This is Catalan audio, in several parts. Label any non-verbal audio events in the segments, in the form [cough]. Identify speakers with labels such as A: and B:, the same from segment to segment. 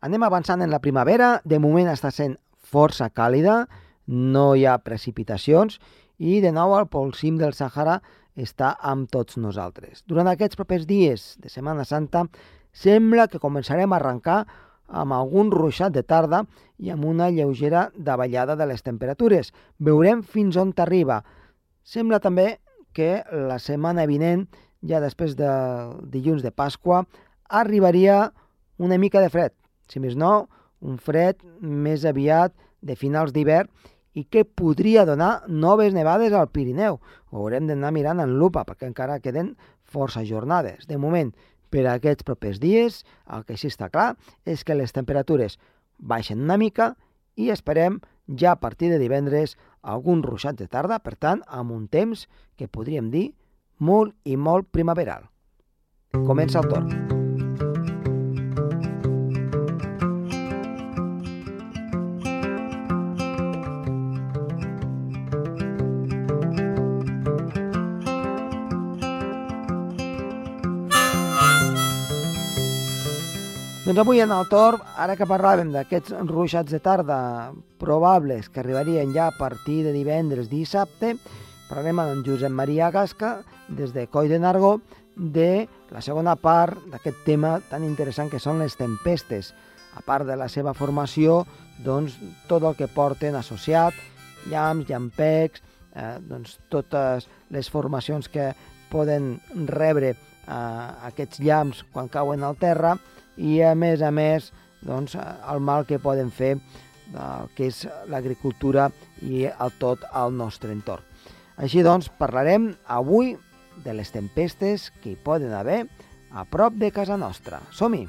A: Anem avançant en la primavera, de moment està sent força càlida, no hi ha precipitacions i de nou el pol cim del Sàhara està amb tots nosaltres. Durant aquests propers dies de Setmana Santa sembla que començarem a arrencar amb algun ruixat de tarda i amb una lleugera davallada de les temperatures. Veurem fins on t'arriba. Sembla també que la setmana vinent, ja després de dilluns de Pasqua, arribaria una mica de fred. Si més no, un fred més aviat de finals d'hivern i que podria donar noves nevades al Pirineu. Ho haurem d'anar mirant en lupa perquè encara queden força jornades. De moment, per a aquests propers dies, el que sí està clar és que les temperatures baixen una mica i esperem ja a partir de divendres algun ruixat de tarda, per tant, amb un temps que podríem dir molt i molt primaveral. Comença el torn. Doncs avui en el torn, ara que parlàvem d'aquests ruixats de tarda probables que arribarien ja a partir de divendres, dissabte, parlarem amb Josep Maria Gasca des de Coi de Nargó de la segona part d'aquest tema tan interessant que són les tempestes. A part de la seva formació, doncs, tot el que porten associat, llamps, llampecs, eh, doncs, totes les formacions que poden rebre eh, aquests llamps quan cauen al terra, i a més a més doncs, el mal que poden fer el que és l'agricultura i el tot al nostre entorn. Així doncs, parlarem avui de les tempestes que hi poden haver a prop de casa nostra. Som-hi!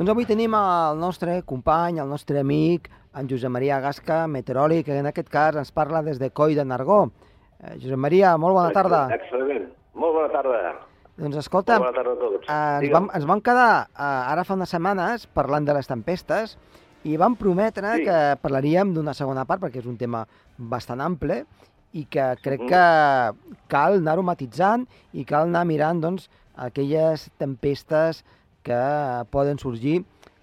A: Doncs avui tenim el nostre company, el nostre amic, en Josep Maria Gasca, meteoròleg, que en aquest cas ens parla des de Coi de Nargó. Eh, Josep Maria, molt bona tarda.
B: Excel·lent. Molt bona tarda.
A: Doncs escolta,
B: bona tarda a tots.
A: Eh, ens, vam, ens vam quedar eh, ara fa unes setmanes parlant de les tempestes i vam prometre sí. que parlaríem d'una segona part, perquè és un tema bastant ample i que crec que cal anar-ho matitzant i cal anar mirant doncs, aquelles tempestes que poden sorgir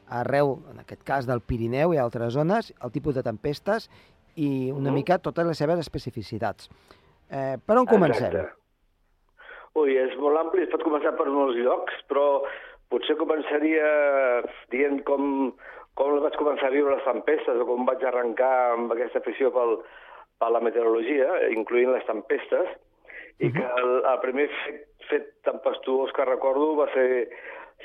A: arreu, en aquest cas del Pirineu i altres zones, el tipus de tempestes i una mm. mica totes les seves especificitats. Eh, per on comencem? Exacte.
B: Ui, és molt ampli, es pot començar per molts llocs, però potser començaria dient com, com vaig començar a viure les tempestes o com vaig arrencar amb aquesta afició pel, per la meteorologia, incloent les tempestes, i -huh. que el, el primer fet, fet tempestuós que recordo va ser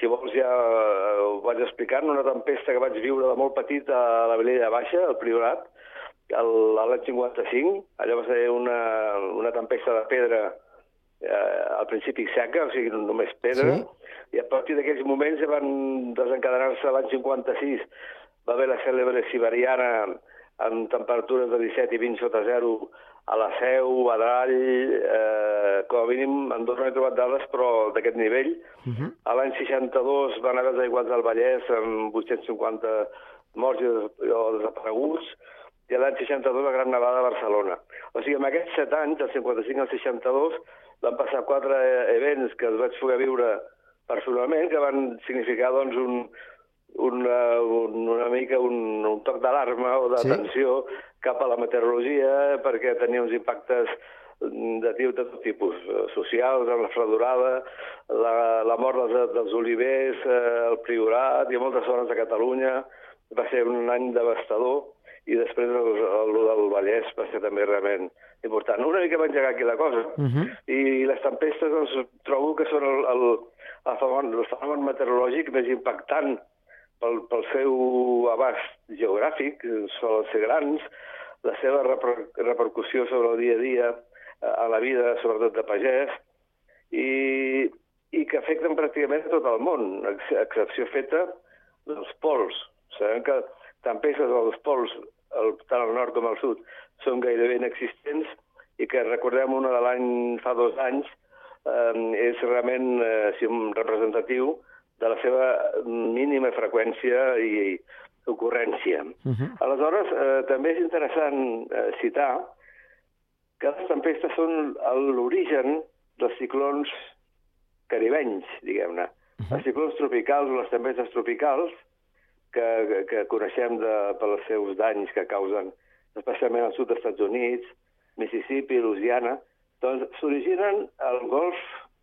B: si vols ja eh, ho vaig explicant, una tempesta que vaig viure de molt petit a la Vilella Baixa, al Priorat, l'any 55. Allò va ser una, una tempesta de pedra eh, al principi seca, o sigui, només pedra, sí. i a partir d'aquells moments ja van desencadenar-se l'any 56. Va haver la cèlebre siberiana amb temperatures de 17 i 20 sota zero a la Seu, a Drall, eh, com a mínim no he trobat dades, però d'aquest nivell. Uh mhm. -huh. A l'any 62 van haver aiguats del Vallès amb 850 morts o desapareguts, i l'any 62 la Gran Nevada a Barcelona. O sigui, en aquests set anys, del 55 al 62, van passar quatre events que els vaig poder viure personalment, que van significar doncs, un, una, un, una mica un, un toc d'alarma o d'atenció sí. cap a la meteorologia perquè tenia uns impactes de, de tot tipus, socials, amb la fredurada, la, la mort dels, dels olivers, eh, el priorat i moltes zones de Catalunya. Va ser un any devastador i després el, el, el del Vallès va ser també realment important. Una mica va engegar aquí la cosa. Uh -huh. I les tempestes doncs, trobo que són el, el, el, fenomen, el fenomen meteorològic més impactant pel, pel seu abast geogràfic, solen ser grans, la seva reper repercussió sobre el dia a dia, a la vida, sobretot de pagès, i, i que afecten pràcticament tot el món, excepció feta dels pols. Sabem que tempestes als pols, el, tant al nord com al sud, són gairebé inexistents i que recordem una de l'any fa dos anys eh, és realment eh, si representatiu de la seva mínima freqüència i, ocurrència.
A: Uh -huh.
B: Aleshores, eh, també és interessant eh, citar que les tempestes són l'origen dels ciclons caribenys, diguem-ne. Uh -huh. Els ciclons tropicals o les tempestes tropicals, que, que, que coneixem de, pels seus danys que causen especialment al sud dels Estats Units, Mississippi, Louisiana, doncs s'originen al golf,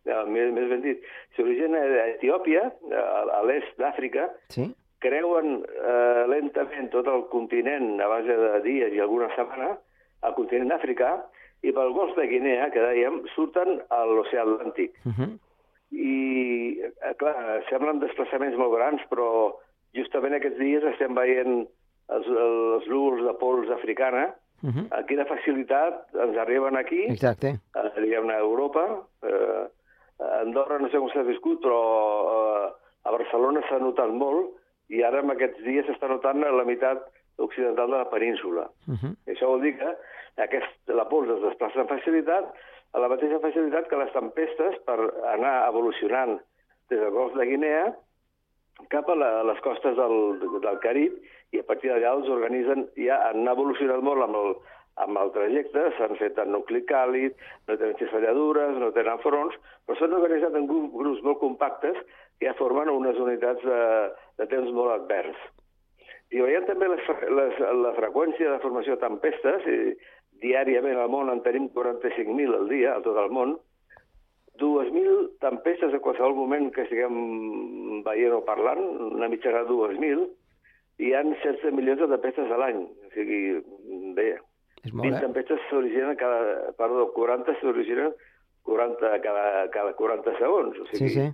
B: eh, més, més ben dit, s'origina a Etiòpia, a, a l'est d'Àfrica,
A: Sí?
B: creuen eh, lentament tot el continent a base de dies i alguna setmana, el continent africà, i pel golf de Guinea, que dèiem, surten a l'oceà Atlàntic.
A: Uh -huh.
B: I, eh, clar, semblen desplaçaments molt grans, però justament aquests dies estem veient els, els núvols de pols africana,
A: Uh -huh.
B: amb quina facilitat ens arriben aquí,
A: Exacte.
B: eh, diguem-ne, a Europa. Eh, a Andorra no sé com s'ha viscut, però eh, a Barcelona s'ha notat molt i ara en aquests dies s'està notant a la meitat occidental de la península.
A: Uh -huh.
B: I això vol dir que aquest, la pols es desplaça amb facilitat, a la mateixa facilitat que les tempestes per anar evolucionant des del golf de Guinea cap a, la, a les costes del, del Carib i a partir d'allà els organitzen, ja han evolucionat molt amb el, amb el trajecte, s'han fet en nucli càlid, no tenen cisalladures, no tenen fronts, però s'han organitzat en grups, molt compactes que ja formen unes unitats de, de temps molt advers. I veiem també les, les, la freqüència de formació de tempestes, i diàriament al món en tenim 45.000 al dia, a tot el món, 2.000 tempestes a qualsevol moment que estiguem veient o parlant, una mitjana de 2.000, i hi ha 16 milions de tempestes a l'any. O sigui, bé,
A: És molt,
B: 20
A: eh?
B: tempestes s'originen cada... Perdó, 40 s'originen 40 cada, cada 40 segons. O
A: Sí,
B: sigui,
A: sí.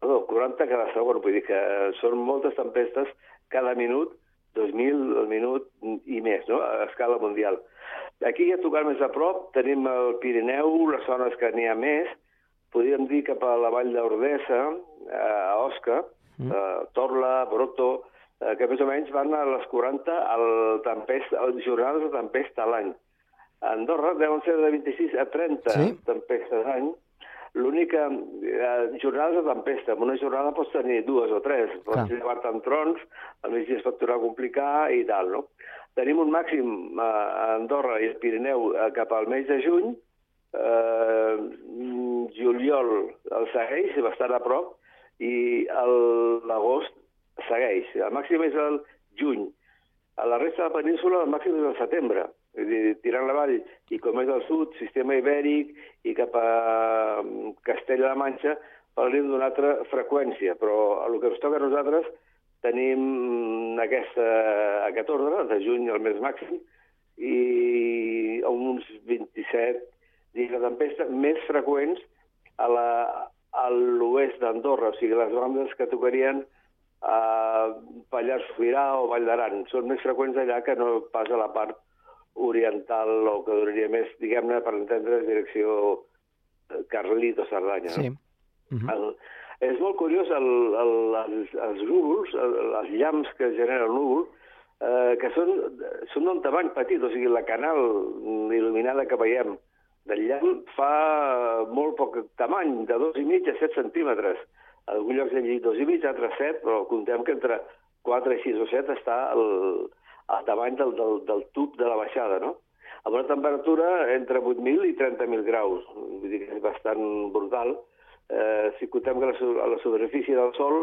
B: Perdó, 40 cada segon. Vull dir que són moltes tempestes cada minut, 2.000 al minut i més, no? a escala mundial. Aquí ja tocant més a prop tenim el Pirineu, les zones que n'hi ha més, podríem dir cap a la vall d'Ordesa, a Osca,
A: Mm.
B: eh, Torla, Broto, eh, que més o menys van a les 40 al tempest, a les jornades de tempesta a l'any. A Andorra deuen ser de 26 a 30
A: Sí.
B: tempestes a l'any. L'única eh, jornada de tempesta, en una jornada pots tenir dues o tres,
A: Clar.
B: pots llevar-te amb trons, al migdia es pot tornar a complicar i tal, no? Tenim un màxim eh, a Andorra i al Pirineu eh, cap al mes de juny, eh, juliol el segueix, bastant a prop, i el- l'agost segueix. El màxim és el juny. A la resta de la península el màxim és el setembre. És dir, tirant la vall i com és al sud, sistema ibèric i cap a mm, Castella-La Manxa, parlem d'una altra freqüència, però el que ens toca a nosaltres tenim mm, aquesta, aquest ordre, de juny al mes màxim, i uns 27 dies de tempesta més freqüents a la, a l'oest d'Andorra, o sigui, les bandes que tocarien a Pallars Sobirà o Vall d'Aran. Són més freqüents allà que no pas a la part oriental o que duraria més, diguem-ne, per entendre, direcció eh, Carlit o Cerdanya.
A: Sí.
B: No?
A: Uh -huh.
B: El, és molt curiós el, el, els, els núvols, el, els llamps que genera el núvol, eh, que són, són d'un tamany petit, o sigui, la canal il·luminada que veiem del llamp fa molt poc tamany, de dos i mig a 7 centímetres. A alguns llocs hem llegit dos i mig, altres 7, però comptem que entre 4 i 6 o 7 està el, el tamany del, del, del tub de la baixada, no? amb una temperatura entre 8.000 i 30.000 graus. Vull dir que és bastant brutal. Eh, si comptem que la, la superfície del Sol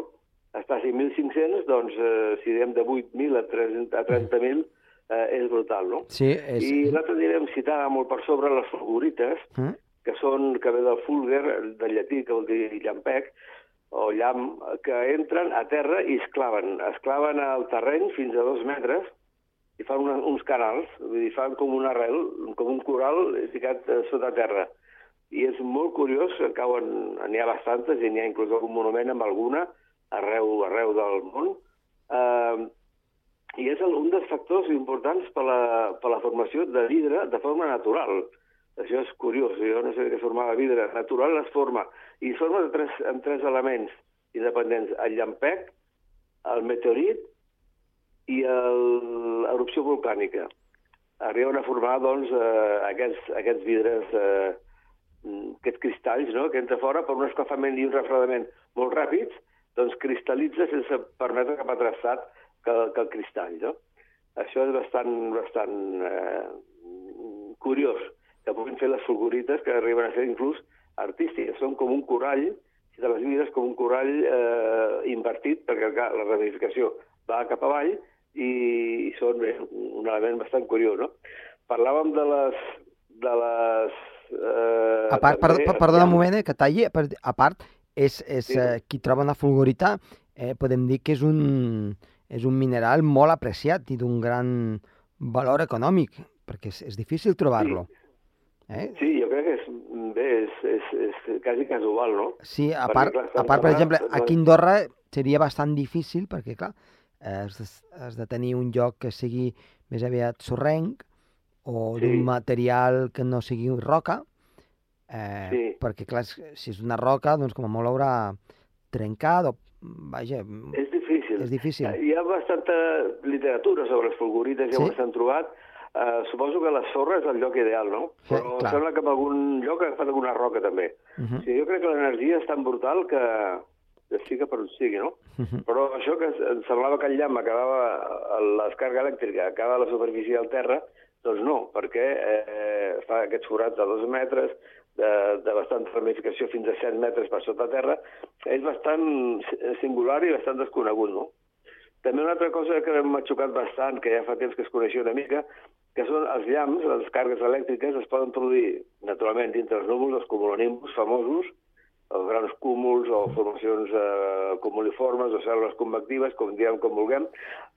B: està a 5.500, doncs eh, si diem de 8.000 a 30 a 30.000 eh, és brutal, no?
A: Sí, és...
B: I l'altre dia vam citar molt per sobre les fulgurites,
A: Mm?
B: que són, que ve del fulger, del llatí, que vol dir llampec, o llamp, que entren a terra i es claven. Es claven al terreny fins a dos metres i fan una, uns canals, vull dir, fan com una arrel, com un coral ficat eh, sota terra. I és molt curiós, que cauen, n'hi ha bastantes, i n'hi ha inclús algun monument amb alguna, arreu, arreu del món. Eh, I és un dels factors importants per la, per la formació de vidre de forma natural. Això és curiós, jo no sé què formava vidre. Natural es forma, i forma de tres, amb tres elements independents. El llampec, el meteorit i l'erupció volcànica. Arriben a formar, doncs, eh, aquests, aquests vidres, eh, aquests cristalls, no?, que entra fora per un escalfament i un refredament molt ràpids, doncs cristal·litza sense permetre cap altre estat que, que el cristall, no? Això és bastant, bastant eh, curiós, que puguin fer les fulgurites que arriben a ser inclús artístiques. Són com un corall, si te les mires com un corall eh, invertit, perquè clar, la ramificació va cap avall i, i són bé, un element bastant curiós, no? Parlàvem de les... De les
A: eh, a part, també, per, perdona un moment, eh, que talli, a part, és, és sí. eh, qui troba una fulgurita, eh, podem dir que és un, és un mineral molt apreciat i d'un gran valor econòmic, perquè és, és difícil trobar-lo.
B: Sí. Eh? Sí, jo crec que és, bé, és, és, és quasi casual, no?
A: Sí, a part, clar, a part per exemple, aquí a Andorra seria bastant difícil, perquè, clar, has de, has de tenir un lloc que sigui més aviat sorrenc o sí. d'un material que no sigui roca, eh, sí. perquè, clar, si és una roca, doncs com a molt haurà trencat o... Vaja...
B: És difícil.
A: És difícil.
B: Hi ha bastanta literatura sobre les fulgurites, ja sí? ho estan trobat, Uh, suposo que la sorra és el lloc ideal, no? Però
A: clar.
B: sembla que en algun lloc ha agafat alguna roca, també. Uh -huh. o sigui, jo crec que l'energia és tan brutal que, que sigui per on sigui, no? Uh -huh. Però això que em semblava que el llamp acabava, la descarga elèctrica acaba a la superfície del terra, doncs no, perquè eh, fa aquests forats de dos metres, de, de bastanta ramificació fins a 7 metres per sota terra, és bastant singular i bastant desconegut, no? També una altra cosa que m'ha xocat bastant, que ja fa temps que es coneixia una mica, que són els llamps, les càrregues elèctriques, es poden produir naturalment dintre els núvols, els cumulonimbus famosos, els grans cúmuls o formacions eh, cumuliformes o cèl·lules convectives, com diem com vulguem.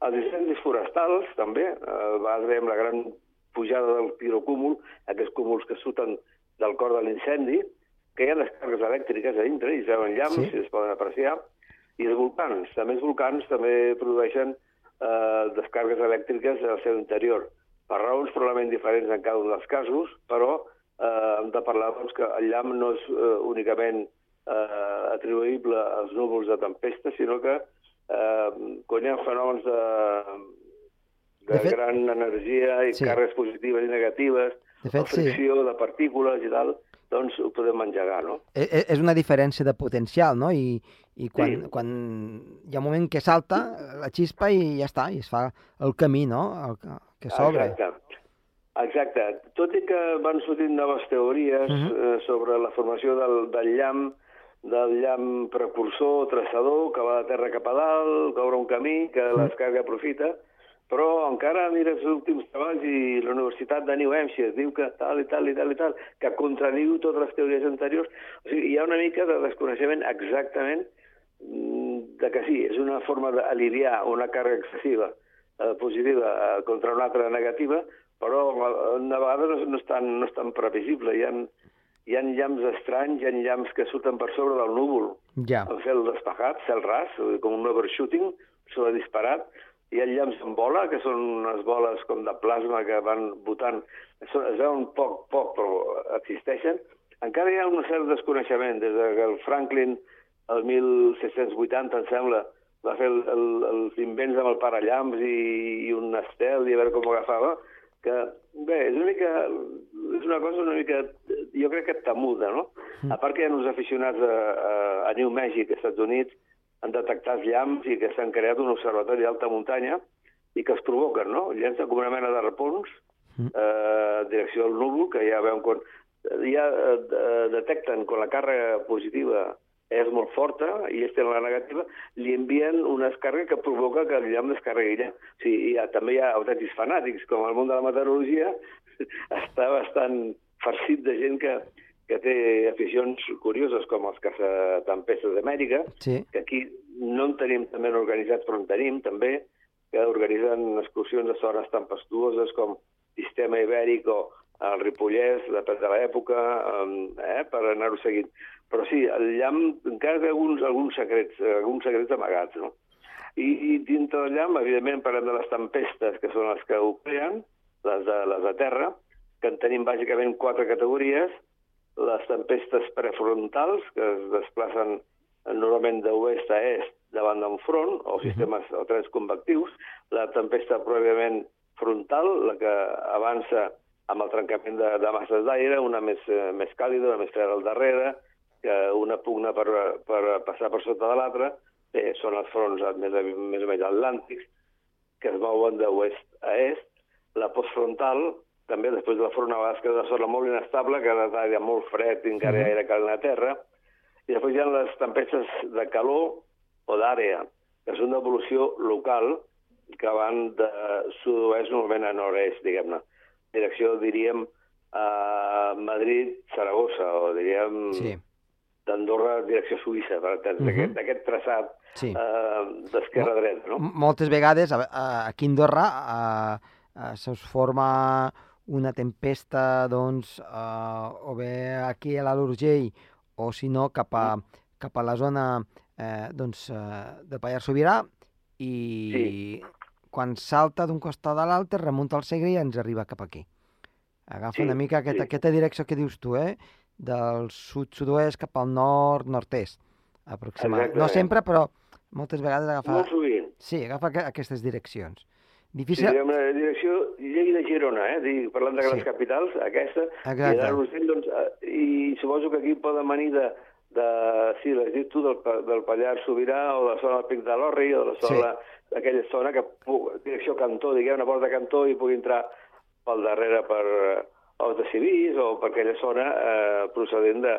B: Els incendis forestals, també, eh, va haver amb la gran pujada del pirocúmul, aquests cúmuls que surten del cor de l'incendi, que hi ha les càrregues elèctriques a dintre i es veuen llamps sí. i es poden apreciar. I els volcans, també els volcans també produeixen eh, descargues elèctriques al seu interior per raons probablement diferents en cada un dels casos, però eh, hem de parlar doncs, que el llamp no és eh, únicament eh, atribuïble als núvols de tempesta, sinó que eh, quan hi ha fenòmens de, de, de fet, gran energia i sí. càrregues positives i negatives, de fet, fricció sí. de partícules i tal, doncs ho podem engegar, no?
A: És, e, és una diferència de potencial, no? I, i quan, sí. quan hi ha un moment que salta la xispa i ja està, i es fa el camí, no?, el, que s'obre.
B: Exacte. Exacte. Tot i que van sortint noves teories uh -huh. eh, sobre la formació del, del llamp, del llamp precursor, traçador, que va de terra cap a dalt, que obre un camí, que uh -huh. l'escarga aprofita, però encara mires els últims treballs i la Universitat de New Hampshire diu que tal i tal i tal i tal, que contradiu totes les teories anteriors. O sigui, hi ha una mica de desconeixement exactament mm, de que sí, és una forma d'aliviar una càrrega excessiva eh, positiva eh, contra una altra negativa, però una vegada no, no, és tan, no és tan previsible. Hi ha, hi ha llamps estranys, hi ha llamps que surten per sobre del núvol,
A: ja.
B: el cel despejat, cel ras, com un overshooting, sobre disparat, hi ha llamps en bola, que són unes boles com de plasma que van votant, es veuen poc, poc, però existeixen. Encara hi ha un cert desconeixement, des que el Franklin, el 1780, em sembla, va fer el, el, els invents amb el parallamps i, i un estel i a veure com ho agafava, que, bé, és una mica, és una cosa una mica, jo crec que temuda, no? Mm. A part que hi ha uns aficionats a, a, a New Mexico, als Estats Units, han detectat llamps i que s'han creat un observatori d'alta muntanya i que es provoquen, no? Llencen com una mena de repons mm. eh, direcció al núvol, que ja veuen quan... Ja eh, detecten quan la càrrega positiva és molt forta i ells tenen la negativa, li envien una descàrrega que provoca que el llamp descarregui allà. O sigui, hi ha, també hi ha autèntics fanàtics, com el món de la meteorologia [laughs] està bastant farcit de gent que, que té aficions curioses com els caçatempestes d'Amèrica,
A: sí.
B: que aquí no en tenim també organitzats, però en tenim també, que organitzen excursions a zones tempestuoses com Sistema Ibèric o el Ripollès, depèn de l'època, eh, per anar-ho seguint. Però sí, el llamp encara té alguns, alguns, secrets, alguns secrets amagats, no? I, I dintre del llamp, evidentment, parlem de les tempestes, que són les que ho creen, les de, les de terra, que en tenim bàsicament quatre categories. Les tempestes prefrontals, que es desplacen normalment d'oest a est davant d'un front, o sistemes uh -huh. o trens convectius. La tempesta pròpiament frontal, la que avança amb el trencament de, de masses d'aire, una més, eh, més càlida, una més freda al darrere, que una pugna per, per passar per sota de l'altra, bé, són els fronts més, més o menys atlàntics. que es mouen de oest a est, la postfrontal, també després de la front, a vegades queda una zona molt inestable, que ha de molt fred i encara hi ha aire calent a terra, i després hi ha les tempestes de calor o d'àrea, que són d'evolució local, que van de sud-oest normalment a nord-est, diguem-ne. Direcció, diríem, a Madrid, Saragossa, o diríem
A: Sí.
B: d'Andorra, direcció Suïssa,
A: Mhm.
B: d'aquest d'aquest traçat
A: Sí.
B: eh, d'esquerra a dreta, no?
A: Moltes vegades a- a- aquí a Andorra a, a, se'ls forma una tempesta doncs, a, o bé aquí a l'Alt Urgell o si no cap a, cap a la zona eh, doncs, eh, de Pallars Sobirà i
B: Sí.
A: quan salta d'un costat a l'altre remunta el Segre i ens arriba cap aquí. Agafa
B: Sí,
A: una mica aquesta,
B: sí.
A: aquesta direcció que dius tu, eh? Del sud-sud-oest cap al nord-nord-est, aproximadament. No
B: Exactament.
A: sempre, però moltes vegades agafa...
B: Molt sovint.
A: Sí, agafa aqu- aquestes direccions.
B: Sí,
A: Difícil...
B: diguem, la direcció Lleida-Girona, eh? Dic, parlant de grans
A: Sí.
B: capitals, aquesta,
A: Exacte.
B: i l'Urgell, doncs, eh, i suposo que aquí poden venir de, de sí, l'has dit tu, del, del Pallars Sobirà, o de la zona del Pic de l'Orri, o de la zona, d'aquella zona que, direcció Cantó, diguem, una porta Cantó, i pugui entrar pel darrere per els de Civís, o per aquella zona eh, procedent de,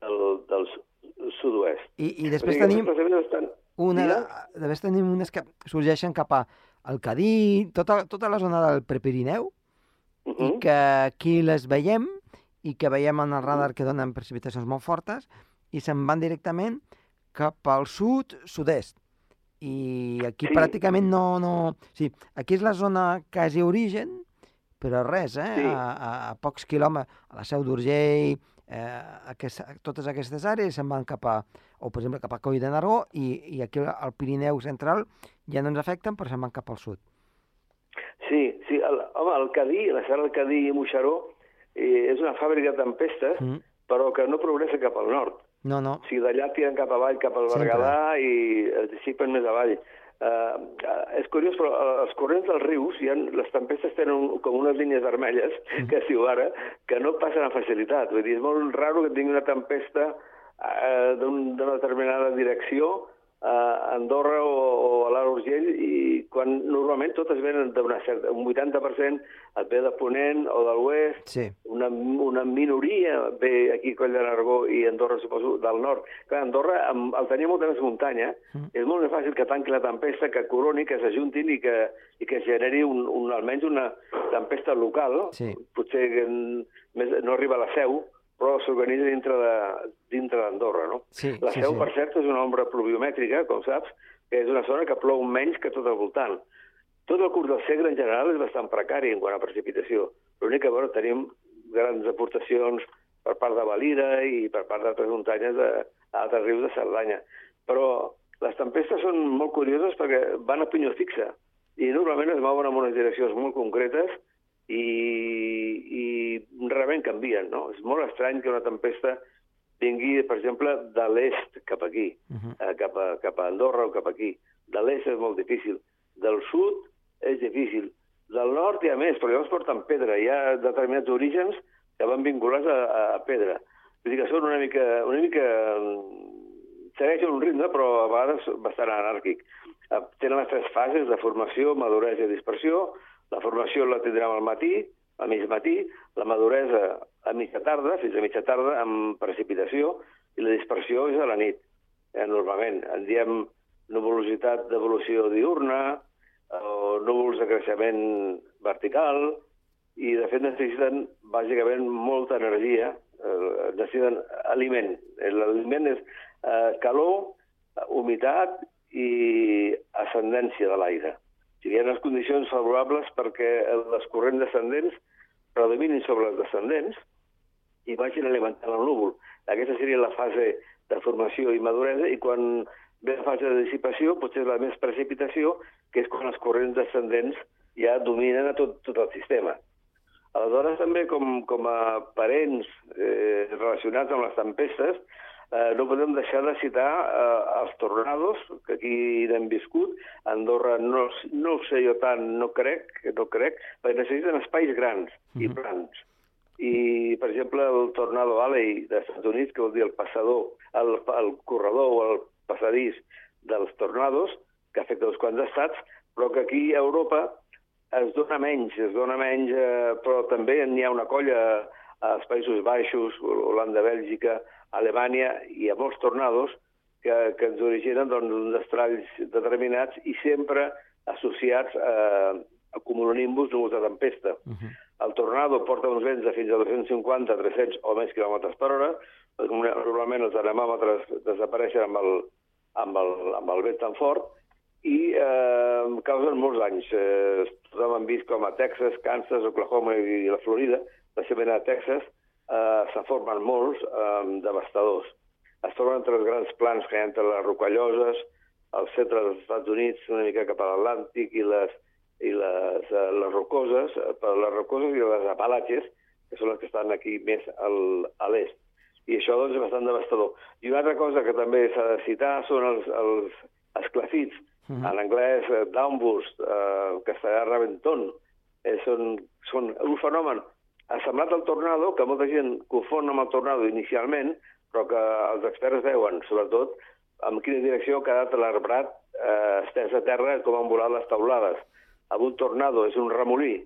B: del, del su- sud-oest.
A: I, I després
B: O sigui,
A: tenim
B: estan...
A: una,
B: Digues.
A: després tenim unes que sorgeixen cap a el Cadí, tota, tota la zona del Prepirineu,
B: Uh
A: i
B: -huh.
A: que aquí les veiem i que veiem en el radar que donen precipitacions molt fortes i se'n van directament cap al sud, sud-est. I aquí
B: Sí.
A: pràcticament no, no... Sí, aquí és la zona quasi origen, però res, eh?
B: Sí.
A: A, a, a pocs quilòmetres, a la Seu d'Urgell, eh, aquesta, totes aquestes àrees se'n van cap a, o per exemple cap a Coll de Nargó, i, i aquí al Pirineu central ja no ens afecten, però se'n van cap al sud.
B: Sí, sí, el, home, el Cadí, la Serra del Cadí i Moixeró eh, és una fàbrica de tempestes,
A: Mm.
B: però que no progressa cap al nord.
A: No, no,
B: O sigui, d'allà tiren cap avall, cap al. Berguedà i es dissipen més avall. Uh, és curiós, però eh, els corrents dels rius, hi ha, les tempestes tenen com unes línies vermelles, que es diu ara, que no passen amb facilitat. Vull dir, és molt raro que tingui una tempesta uh, d'una determinada direcció a Andorra o, o a l'Alt Urgell i quan normalment totes venen d'una certa, un 80% et ve de Ponent o de l'Oest,
A: sí.
B: una, una minoria ve aquí a Coll de Nargó i Andorra, suposo, del nord. Clar, Andorra, amb, al tenir molta més muntanya,
A: Mm.
B: és molt més fàcil que tanqui la tempesta, que coroni, que s'ajuntin i que, i que generi un, un, almenys una tempesta local.
A: Sí.
B: Potser més, no arriba a la seu, però s'organitza dintre de- dintre d'Andorra, no?
A: Sí,
B: La
A: sí,
B: seu,
A: sí.
B: per cert, és una ombra pluviomètrica, com saps, que és una zona que plou menys que tot al voltant. Tot el curs del Segre, en general, és bastant precari en quant a precipitació. L'únic que, bueno, tenim grans aportacions per part de Valira i per part d'altres muntanyes de- d'altres rius de Cerdanya. Però les tempestes són molt curioses perquè van a pinyó fixa i normalment es mouen en unes direccions molt concretes i, realment canvien, no? És molt estrany que una tempesta vingui, per exemple, de l'est cap aquí,
A: Uh -huh.
B: eh, cap, a, cap a Andorra o cap aquí. De l'est és molt difícil. Del sud és difícil. Del nord hi ha més, però llavors porten pedra. Hi ha determinats orígens que van vinculats a, a, a pedra. Vull dir que són una mica... Una mica mm, segueixen un ritme, però a vegades bastant anàrquic. Eh, Tenen les tres fases de formació, maduresa i dispersió. La formació la tindrem al matí, a mig matí, la maduresa a mitja tarda, fins a mitja tarda, amb precipitació, i la dispersió és a la nit. Eh, normalment en diem nuvolositat d'evolució diurna, o núvols de creixement vertical, i de fet necessiten bàsicament molta energia, eh, necessiten aliment. Eh, L'aliment és eh, calor, eh, humitat i ascendència de l'aire. Hi ha unes condicions favorables perquè les corrents descendents predominin sobre les descendents i vagin alimentant el núvol. Aquesta seria la fase de formació i maduresa i quan ve la fase de dissipació potser la més precipitació, que és quan els corrents descendents ja dominen a tot, tot el sistema. Aleshores, també, com, com a parents eh, relacionats amb les tempestes, eh, no podem deixar de citar eh, els tornados, que aquí n'hem viscut. A Andorra no, no ho sé jo tant, no crec, no crec, perquè necessiten espais grans i
A: Mhm.
B: plans. I, per exemple, el Tornado Alley dels Estats Units, que vol dir el passador, el, el corredor o el passadís dels tornados, que afecta uns quants estats, però que aquí a Europa es dona menys, es dona menys, eh, però també n'hi ha una colla als Països Baixos, Holanda, Bèlgica, Alemanya, i a molts tornados que, que ens originen doncs, uns estralls determinats i sempre associats a, a cumulonimbus núvols de tempesta. Uh -huh. El tornado porta uns vents de fins a 250, 300 o més quilòmetres per hora. Normalment els anemòmetres desapareixen amb el, amb el, amb el vent tan fort i eh, causen molts danys. Eh, tothom han vist com a Texas, Kansas, Oklahoma i la Florida, especialment a Texas, eh, se formen molts eh, devastadors. Es formen entre els grans plans que hi ha entre les rocalloses, al centre dels Estats Units, una mica cap a l'Atlàntic, i les i les, uh, les rocoses, uh, per les rocoses i les apalatges, que són les que estan aquí més al, a l'est. I això doncs, és bastant devastador. I una altra cosa que també s'ha de citar són els, els esclafits, uh -huh. en anglès uh, downburst, uh, castellà reventon. Eh, són, són un fenomen semblat al tornado, que molta gent confon amb el tornado inicialment, però que els experts veuen, sobretot, en quina direcció ha quedat l'arbrat eh, estès a terra com han volat les taulades amb un tornado és un remolí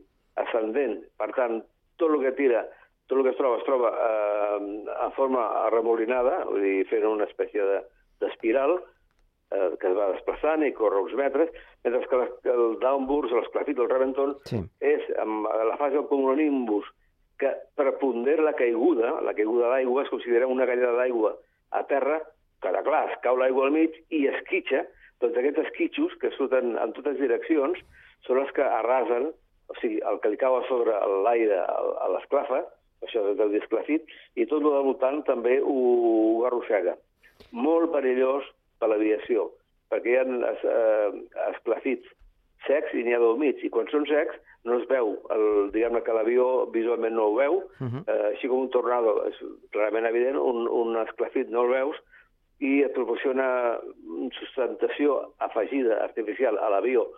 B: ascendent, per tant, tot el que tira, tot el que es troba, es troba eh, en forma remolinada, vull dir, fent una espècie d'espiral, de, eh, que es va desplaçant i corre uns metres, mentre que el downburst, l'esclafit, el reventon, sí. és amb la fase del cumulonimbus, que prepondera la caiguda, la caiguda d'aigua, es considera una gallada d'aigua a terra, que de clar, es cau l'aigua al mig i esquitxa, doncs aquests esquitxos que surten en totes direccions són els que arrasen, o sigui, el que li cau a sobre l'aire a l'esclafa, això és el disclafit, i tot el voltant també ho, arrossega. Molt perillós per l'aviació, perquè hi ha eh, esclafits secs i n'hi ha d'humits, i quan són secs no es veu, diguem-ne que l'avió visualment no ho veu, uh -huh. eh, així com un tornado és clarament evident, un, un esclafit no el veus, i et proporciona sustentació afegida artificial a l'avió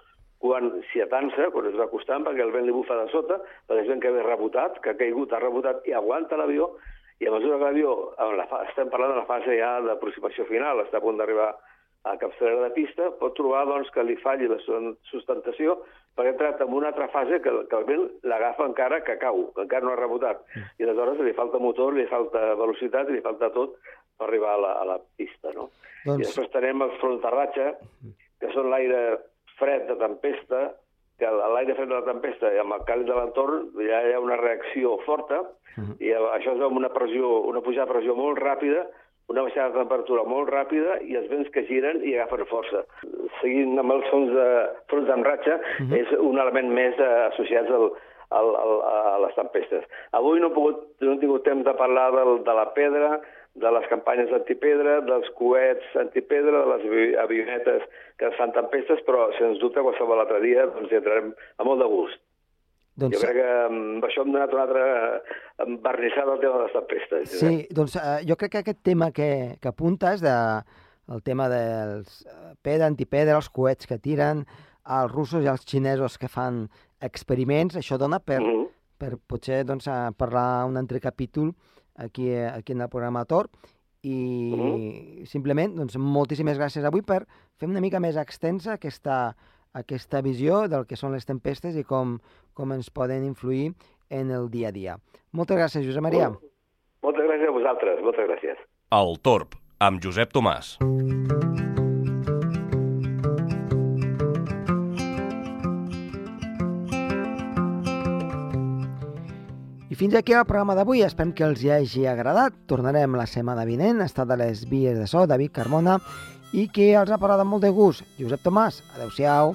B: quan s'hi atansa, quan es va acostant, perquè el vent li bufa de sota, perquè és vent que ve rebotat, que ha caigut, ha rebotat i aguanta l'avió, i a mesura que l'avió, estem parlant de la fase ja d'aproximació final, està a punt d'arribar a capçalera de pista, pot trobar doncs, que li falli la sustentació perquè ha entrat en una altra fase que, que el vent l'agafa encara que cau, que encara no ha rebotat. Mm. I aleshores li falta motor, li falta velocitat li falta tot per arribar a la, a la pista. No? Doncs... I després tenem els frontarratxa, que són l'aire fred de tempesta, que l'aire fred de la tempesta i amb el càlid de l'entorn ja hi ha una reacció forta uh -huh. i això és amb una pressió, una pujada de pressió molt ràpida, una baixada de temperatura molt ràpida i els vents que giren i agafen força. Seguint amb els sons de fronts amb ratxa, uh -huh. és un element més eh, associat al, al, al, a les tempestes. Avui no, he pogut, no he tingut temps de parlar del, de la pedra, de les campanyes antipedra, dels coets antipedra, de les avionetes que fan tempestes, però, sens dubte, qualsevol altre dia doncs, hi entrarem a molt de gust. Doncs... Jo crec que amb això hem donat una altra embarnissada al tema de les tempestes.
A: Sí, eh? doncs uh, jo crec que aquest tema que, que apuntes, de, el tema dels eh, pedra, antipedra, els coets que tiren, els russos i els xinesos que fan experiments, això dona per, mm -hmm. per potser doncs, parlar un altre capítol aquí, aquí en el programa Tor i uh -huh. simplement doncs, moltíssimes gràcies avui per fer una mica més extensa aquesta, aquesta visió del que són les tempestes i com, com ens poden influir en el dia a dia. Moltes gràcies, Josep Maria.
B: Moltes gràcies a vosaltres, moltes gràcies.
C: El Torb, amb Josep Tomàs.
A: I fins aquí el programa d'avui. Esperem que els hi hagi agradat. Tornarem la setmana vinent. Ha estat a les vies de so, David Carmona, i que els ha parlat amb molt de gust. Josep Tomàs, adeu-siau.